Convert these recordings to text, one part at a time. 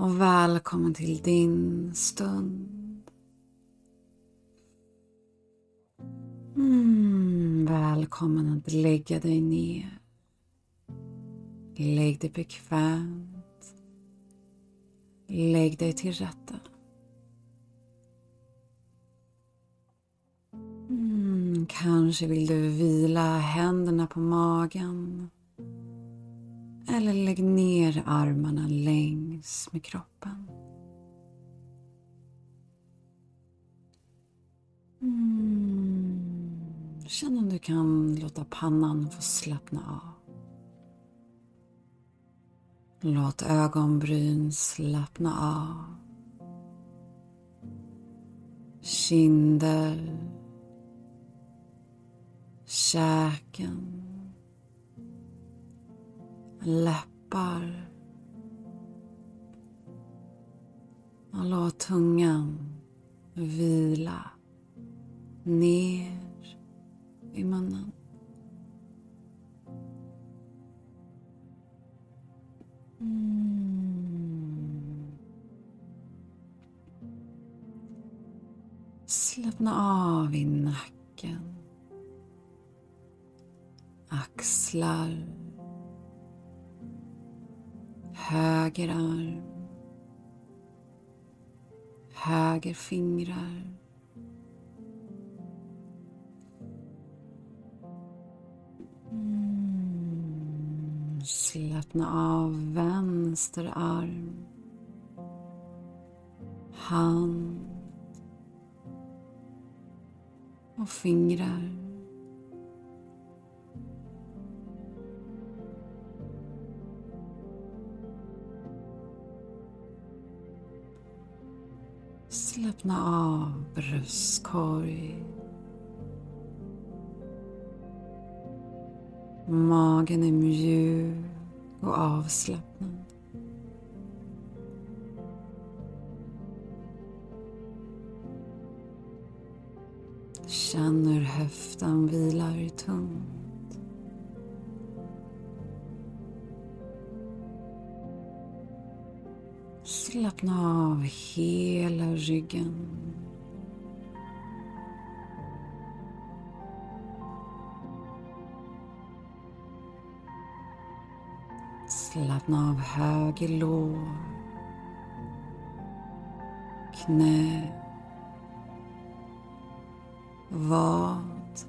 Och välkommen till din stund. Mm, välkommen att lägga dig ner. Lägg dig bekvämt. Lägg dig till rätta. Mm, kanske vill du vila händerna på magen. Eller lägg ner armarna längs med kroppen. Mm. Känn om du kan låta pannan få slappna av. Låt ögonbryn slappna av. Kinder. Käken. Läppar. Och låt tungan vila ner i munnen. Mm. Slappna av i nacken. Axlar. Höger arm. Höger fingrar. Mm. Slappna av vänster arm. Hand. Och fingrar. Slappna av bröstkorg. Magen är mjuk och avslappnad. Känn hur höften vilar tungt. Slappna av hela ryggen. Slappna av höger lår. Knä. Vad.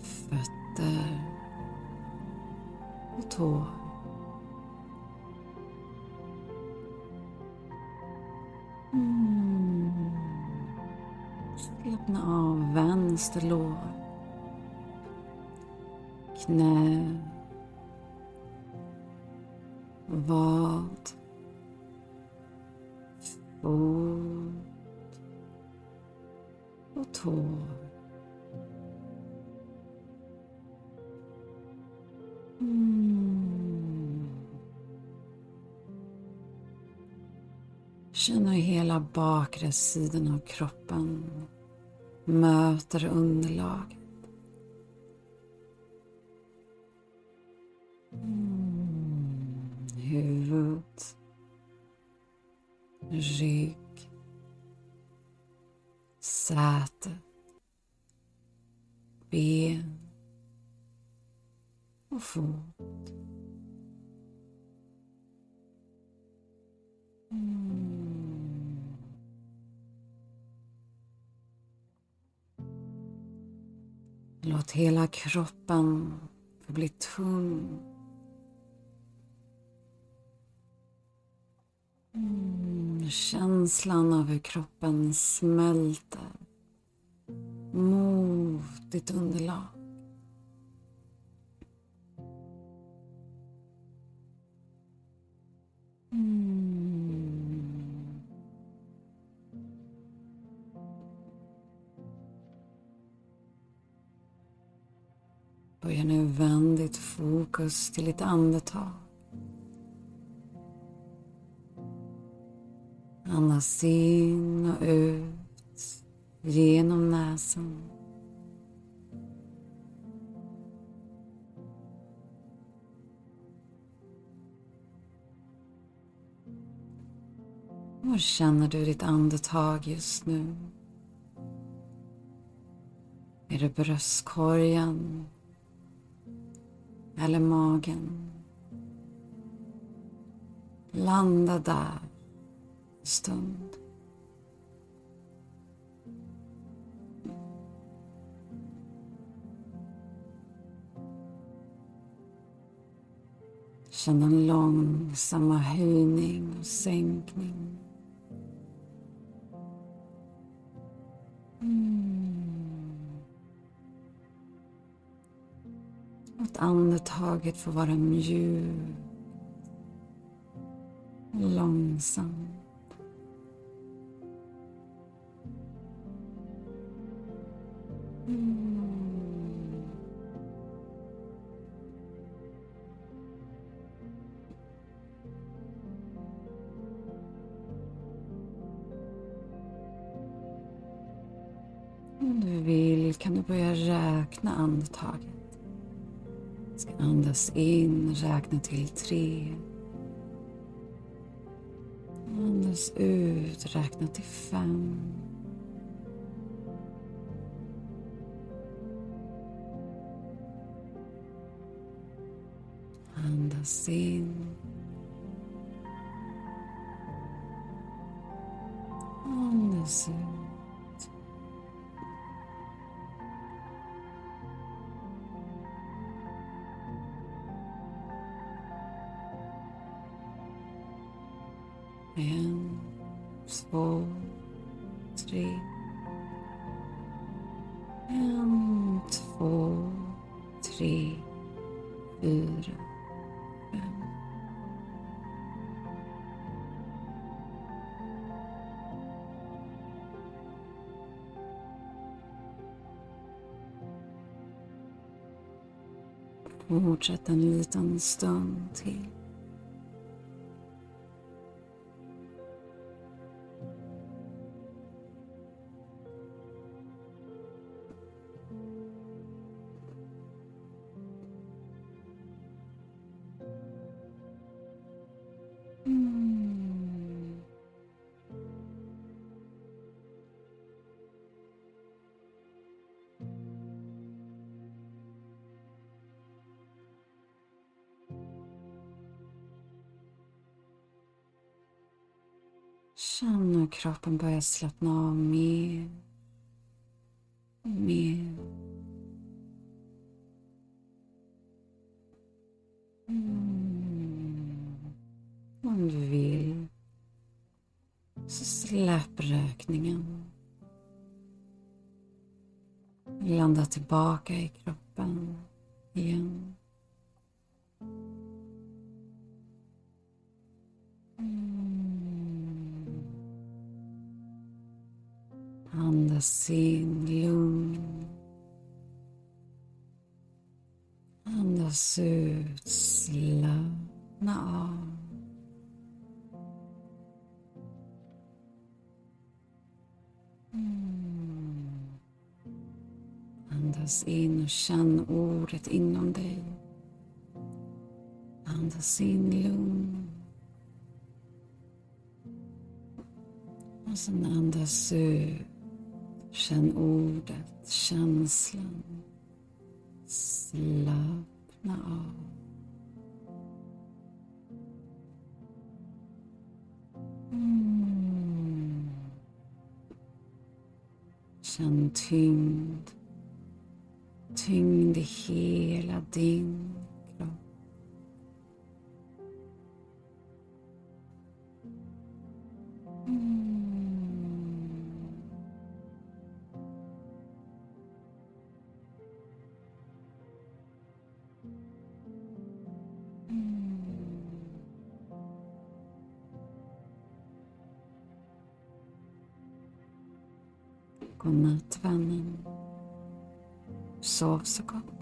Fötter. Och tår. Mm. Slappna av vänster lår. Knä. Vad. Fot. Och tår. Mm. Känn hur hela bakre sidan av kroppen möter underlaget. Mm. Huvud, rygg, säte, ben och fot. Låt hela kroppen få bli tung. Mm. Känslan av hur kroppen smälter mot ditt underlag. Börja nu vända ditt fokus till ditt andetag. Andas in och ut genom näsan. Var känner du ditt andetag just nu? Är det bröstkorgen? Eller magen? Landa där en stund. Känn en långsamma höjning och sänkning. Mm. Låt andetaget få vara mjukt långsamt. Mm. Om du vill kan du börja räkna andetaget. Andas in, räkna till tre. Andas ut, räkna till fem. Andas in. Andas ut. En, två, tre. En, två, tre, fyra, fem. Fortsätt en liten stund till. Känn hur kroppen börjar slappna av mer och mer. Mm. Om du vill så släpp rökningen. Landa tillbaka i kroppen igen. Mm. Andas in lugn. Andas ut, slappna av. Mm. Andas in och känn ordet inom dig. Andas in lugn. Och sen andas ut. Känn ordet, känslan. Slappna av. Mm. Känn tyngd. Tyngd i hela din Godnatt vännen. Sov så gott.